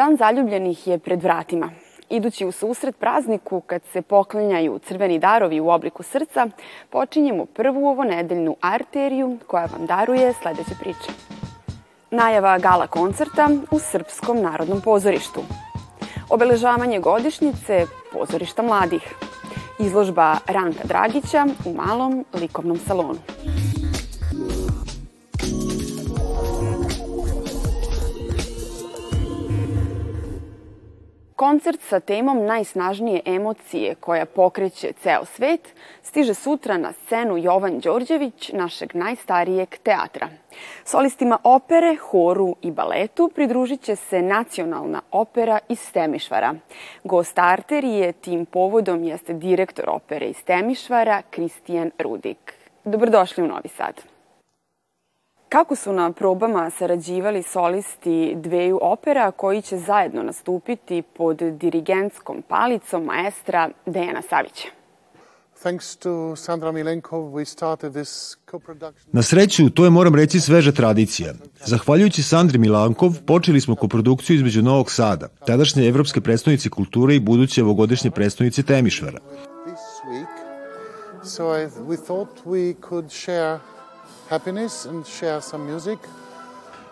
Dan zaljubljenih je pred vratima. Idući u susret prazniku, kad se poklanjaju crveni darovi u obliku srca, počinjemo prvu ovonedeljnu arteriju koja vam daruje sledeće priče. Najava gala koncerta u Srpskom narodnom pozorištu. Obeležavanje godišnjice pozorišta mladih. Izložba Ranka Dragića u malom likovnom salonu. Koncert sa temom najsnažnije emocije koja pokreće ceo svet stiže sutra na scenu Jovan Đorđević, našeg najstarijeg teatra. Solistima opere, horu i baletu pridružit će se nacionalna opera iz Temišvara. Gost arterije tim povodom jeste direktor opere iz Temišvara, Kristijan Rudik. Dobrodošli u Novi Sad. Kako su na probama sarađivali solisti dveju opera koji će zajedno nastupiti pod dirigentskom palicom maestra Dejana Savića? Na sreću, to je, moram reći, sveža tradicija. Zahvaljujući Sandri Milankov, počeli smo koprodukciju između Novog Sada, tadašnje evropske predstavnici kulture i buduće ovogodišnje predstavnice Temišvara. So I, we thought we could share happiness and share some music.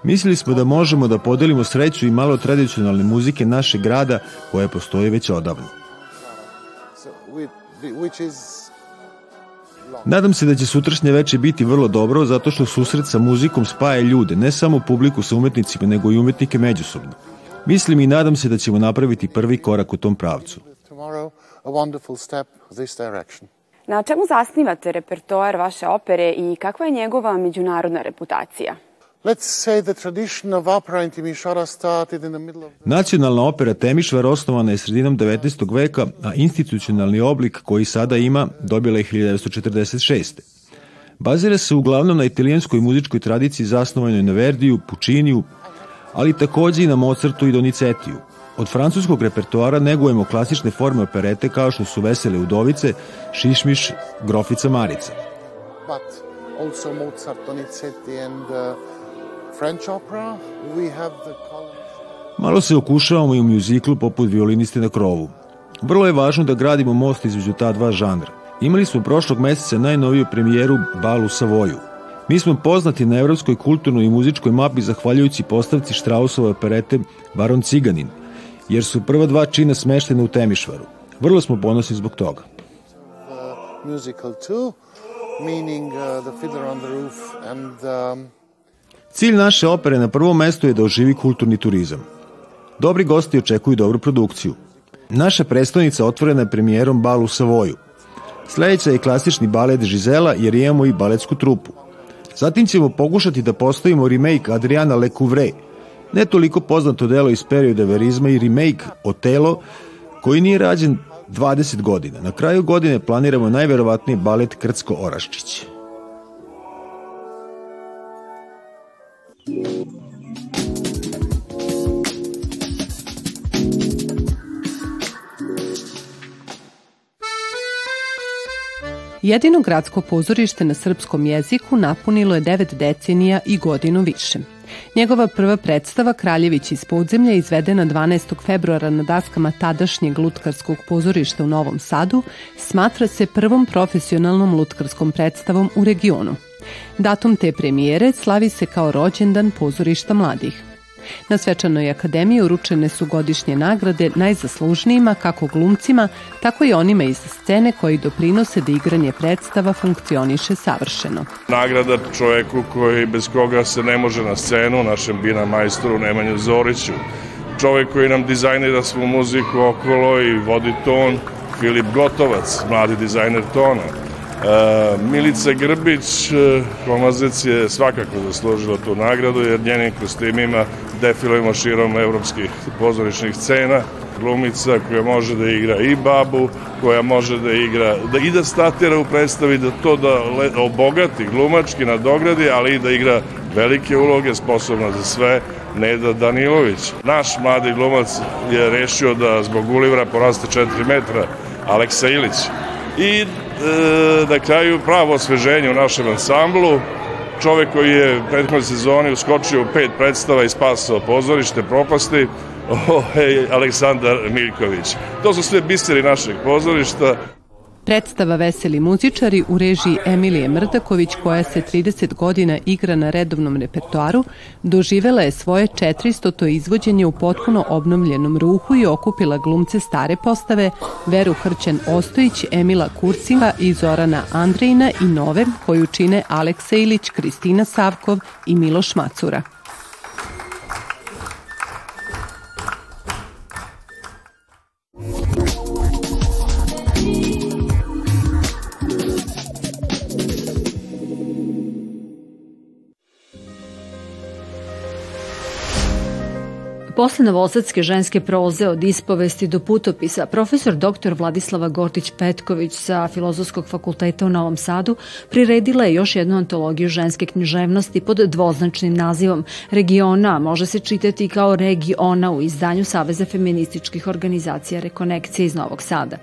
Mislili smo da možemo da podelimo sreću i malo tradicionalne muzike našeg grada koja postoji već odavno. Nadam se da će sutrašnje veče biti vrlo dobro zato što susret sa muzikom spaja ljude, ne samo publiku sa umetnicima, nego i umetnike međusobno. Mislim i nadam se da ćemo napraviti prvi korak u tom pravcu. Na čemu zasnivate repertoar vaše opere i kakva je njegova međunarodna reputacija? Nacionalna opera Temišvar osnovana je sredinom 19. veka, a institucionalni oblik koji sada ima dobila je 1946. Bazira se uglavnom na italijanskoj muzičkoj tradiciji zasnovanoj na Verdiju, Pučiniju, ali takođe i na Mozartu i Donizetiju. Od francuskog repertoara negujemo klasične forme operete kao što su Vesele udovice, Šišmiš, Grofica Marica. But also Mozart, Donizetti and uh, French opera, we have the Malo se okušavamo i u mjuziklu poput violiniste na krovu. Vrlo je važno da gradimo most između ta dva žanra. Imali smo prošlog meseca najnoviju premijeru Bal u Savoju. Mi smo poznati na evropskoj kulturnoj i muzičkoj mapi zahvaljujući postavci Štrausove operete Baron Ciganin, jer su prva dva čina smeštene u Temišvaru. Vrlo smo ponosni zbog toga. musical too, meaning the fiddler on the roof and. Cilj naše opere na prvom mestu je da oživi kulturni turizam. Dobri gosti očekuju dobru produkciju. Naša predstavnica otvorena je premijerom Bal u Savoju. Sledeća je klasični balet Žizela jer imamo i baletsku trupu. Zatim ćemo pokušati da postavimo remake Adriana Lecouvre, ne toliko poznato delo iz perioda verizma i remake Otelo, koji nije rađen 20 godina. Na kraju godine planiramo najverovatniji balet Krcko Oraščić. Jedino gradsko pozorište na srpskom jeziku napunilo je devet decenija i godinu više. Njegova prva predstava Kraljević iz podzemlja izvedena 12. februara na daskama tadašnjeg lutkarskog pozorišta u Novom Sadu smatra se prvom profesionalnom lutkarskom predstavom u regionu. Datum te premijere slavi se kao rođendan pozorišta mladih. Na Svečanoj akademiji uručene su godišnje nagrade najzaslužnijima kako glumcima, tako i onima iz scene koji doprinose da igranje predstava funkcioniše savršeno. Nagrada čoveku koji bez koga se ne može na scenu, našem bina majstoru Nemanju Zoriću, čovek koji nam dizajnira svu muziku okolo i vodi ton, Filip Gotovac, mladi dizajner tona, E, Milica Grbić, Komazec e, je svakako zaslužila tu nagradu jer njenim kostimima defilujemo širom evropskih pozorišnih scena glumica koja može da igra i babu, koja može da igra, da i da statira u predstavi, da to da le, obogati glumački, nadogradi, ali i da igra velike uloge, sposobna za sve, Neda Danilović. Naš mladi glumac je rešio da zbog ulivra poraste 4 metra, Aleksa Ilić. I e, na kraju pravo osveženje u našem ansamblu. Čovek koji je u prethodnoj sezoni uskočio u pet predstava i spasao pozorište propasti, Aleksandar Miljković. To su sve biseri našeg pozorišta. Predstava Veseli muzičari u režiji Emilije Mrdaković, koja se 30 godina igra na redovnom repertoaru, doživela je svoje 400. to izvođenje u potpuno obnovljenom ruhu i okupila glumce stare postave Veru Hrćan Ostojić, Emila Kurcinga i Zorana Andrejina i nove koju čine Aleksa Ilić, Kristina Savkov i Miloš Macura. Posle novosadske ženske proze od ispovesti do putopisa, profesor dr. Vladislava Gortić-Petković sa Filozofskog fakulteta u Novom Sadu priredila je još jednu antologiju ženske književnosti pod dvoznačnim nazivom Regiona, može se čitati kao Regiona u izdanju Saveza feminističkih organizacija Rekonekcije iz Novog Sada.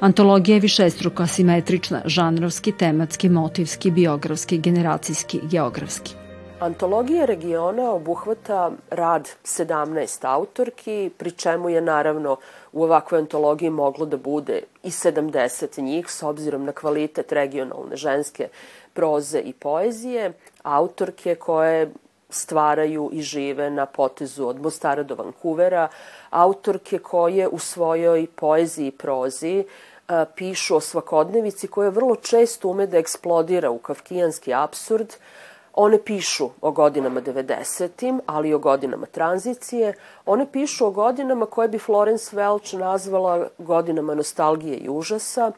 Antologija je višestruko asimetrična, žanrovski, tematski, motivski, biografski, generacijski, geografski. Antologija regiona obuhvata rad 17 autorki, pri čemu je naravno u ovakvoj antologiji moglo da bude i 70 njih s obzirom na kvalitet regionalne ženske proze i poezije, autorke koje stvaraju i žive na potezu od Mostara do Vancouvera, autorke koje u svojoj poeziji i prozi pišu o svakodnevici koja vrlo često ume da eksplodira u kafkijanski absurd, One pišu o godinama 90. ali i o godinama tranzicije. One pišu o godinama koje bi Florence Welch nazvala godinama nostalgije i užasa.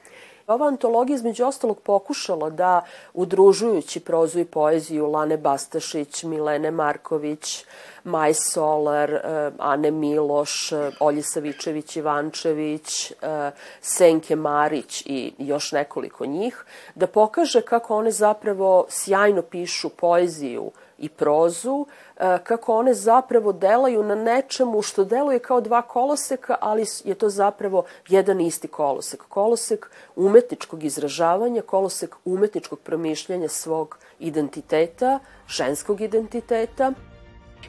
Ova antologija između ostalog pokušala da, udružujući prozu i poeziju Lane Bastašić, Milene Marković, Maj Solar, eh, Ane Miloš, eh, Olje Savičević-Ivančević, eh, Senke Marić i još nekoliko njih, da pokaže kako one zapravo sjajno pišu poeziju i prozu, kako one zapravo delaju na nečemu što deluje kao dva koloseka, ali je to zapravo jedan isti kolosek. Kolosek umetničkog izražavanja, kolosek umetničkog promišljanja svog identiteta, ženskog identiteta.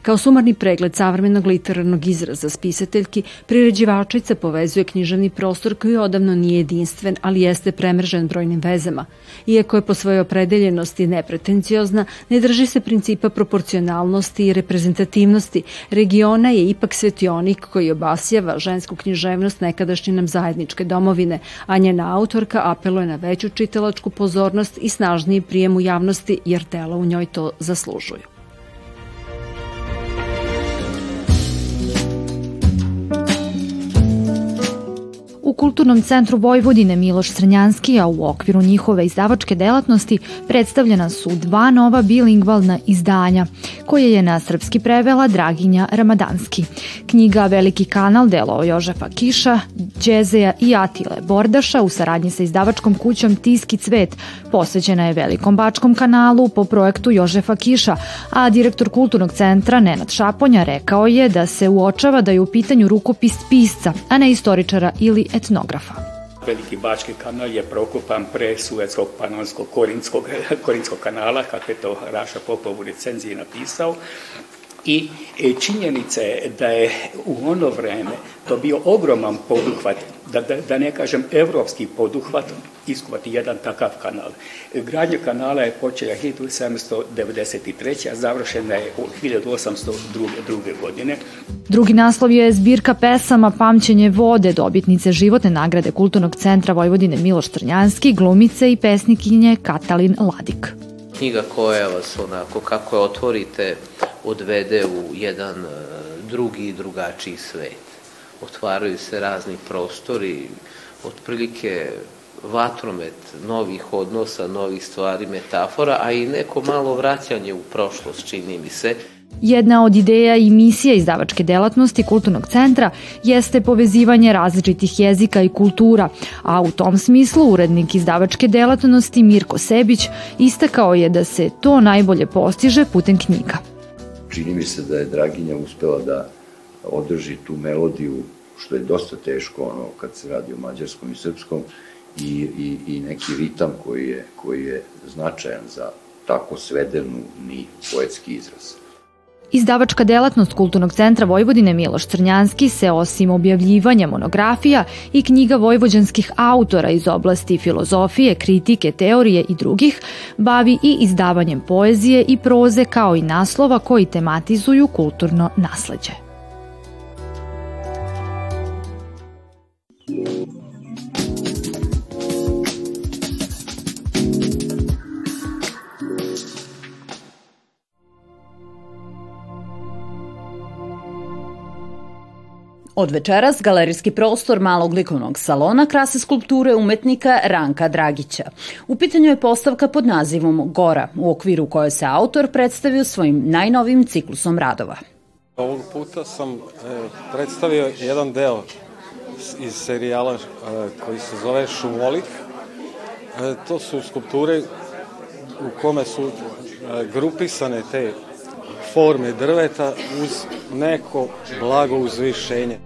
Kao sumarni pregled savremenog literarnog izraza spisateljki, priređivačica povezuje književni prostor koji odavno nije jedinstven, ali jeste premržen brojnim vezama. Iako je po svojoj opredeljenosti nepretenciozna, ne drži se principa proporcionalnosti i reprezentativnosti. Regiona je ipak svetionik koji obasjava žensku književnost nekadašnje nam zajedničke domovine, a njena autorka apeluje na veću čitalačku pozornost i snažniji prijem u javnosti jer tela u njoj to zaslužuju. Kulturnom centru Vojvodine Miloš Srnjanski, a u okviru njihove izdavačke delatnosti predstavljena su dva nova bilingvalna izdanja, koje je na srpski prevela Draginja Ramadanski. Knjiga Veliki kanal delo Jožefa Kiša, Đezeja i Atile Bordaša u saradnji sa izdavačkom kućom Tiski cvet posvećena je Velikom Bačkom kanalu po projektu Jožefa Kiša, a direktor Kulturnog centra Nenad Šaponja rekao je da se uočava da je u pitanju rukopis pisca, a ne istoričara ili etnografa. Veliki Bački kanal je prokopan pre Suetskog panonskog korinskog, korinskog kanala, kako je to Raša Popov u recenziji napisao. I e, činjenica je da je u ono vreme to bio ogroman poduhvat, da, da, da ne kažem evropski poduhvat, iskuvati jedan takav kanal. Gradnja kanala je počela 1793. a završena je u 1802. godine. Drugi naslov je zbirka pesama Pamćenje vode, dobitnice životne nagrade Kulturnog centra Vojvodine Miloš Trnjanski, glumice i pesnikinje Katalin Ladik. Knjiga koja vas onako, kako je otvorite, odvede u jedan e, drugi i drugačiji svet. Otvaraju se razni prostori, otprilike vatromet novih odnosa, novih stvari, metafora, a i neko malo vraćanje u prošlost, čini mi se. Jedna od ideja i misija izdavačke delatnosti Kulturnog centra jeste povezivanje različitih jezika i kultura, a u tom smislu urednik izdavačke delatnosti Mirko Sebić istakao je da se to najbolje postiže putem knjiga. Čini mi se da je Draginja uspela da održi tu melodiju, što je dosta teško ono kad se radi o mađarskom i srpskom, i, i, i neki ritam koji je, koji je značajan za tako svedenu ni poetski izraz. Izdavačka delatnost Kulturnog centra Vojvodine Miloš Crnjanski se osim objavljivanja monografija i knjiga vojvođanskih autora iz oblasti filozofije, kritike, teorije i drugih, bavi i izdavanjem poezije i proze kao i naslova koji tematizuju kulturno nasleđe. Od večeras galerijski prostor malog likovnog salona krase skulpture umetnika Ranka Dragića. U pitanju je postavka pod nazivom Gora, u okviru koje se autor predstavio svojim najnovim ciklusom radova. Ovog puta sam e, predstavio jedan deo iz serijala e, koji se zove Šumolik. E, to su skulpture u kome su grupisane te forme drveta uz neko blago uzvišenje.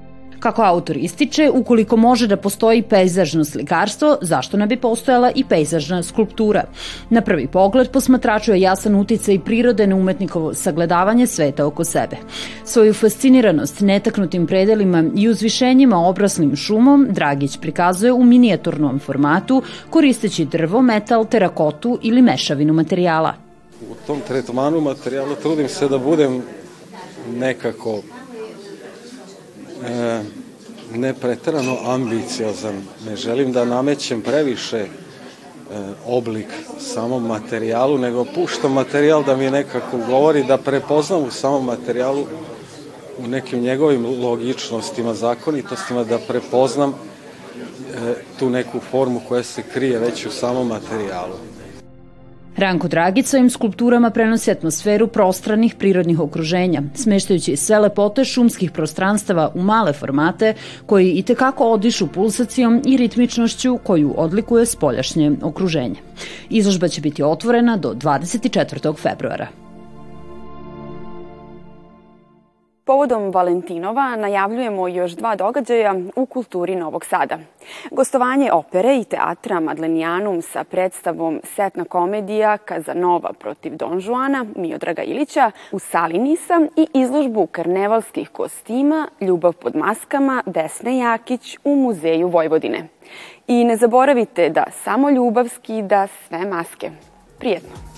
Kako autor ističe, ukoliko može da postoji pejzažno slikarstvo, zašto ne bi postojala i pejzažna skulptura? Na prvi pogled posmatraču je jasan uticaj prirode na umetnikovo sagledavanje sveta oko sebe. Svoju fasciniranost netaknutim predelima i uzvišenjima obraslim šumom Dragić prikazuje u minijaturnom formatu koristeći drvo, metal, terakotu ili mešavinu materijala. U tom tretmanu materijala trudim se da budem nekako e, ne pretrano ambiciozan. Ne želim da namećem previše e, oblik samom materijalu, nego puštam materijal da mi nekako govori, da prepoznam u samom materijalu u nekim njegovim logičnostima, zakonitostima, da prepoznam e, tu neku formu koja se krije već u samom materijalu. Ranko Dragić svojim skulpturama prenosi atmosferu prostranih prirodnih okruženja, smeštajući sve lepote šumskih prostranstava u male formate koji i tekako odišu pulsacijom i ritmičnošću koju odlikuje spoljašnje okruženje. Izložba će biti otvorena do 24. februara. Povodom Valentinova najavljujemo još dva događaja u kulturi Novog Sada. Gostovanje opere i teatra Madlenijanum sa predstavom Setna komedija Kazanova protiv Don Juana Miodraga Ilića u sali Nisa i izložbu karnevalskih kostima Ljubav pod maskama Vesne Jakić u Muzeju Vojvodine. I ne zaboravite da samo ljubav skida sve maske. Prijetno!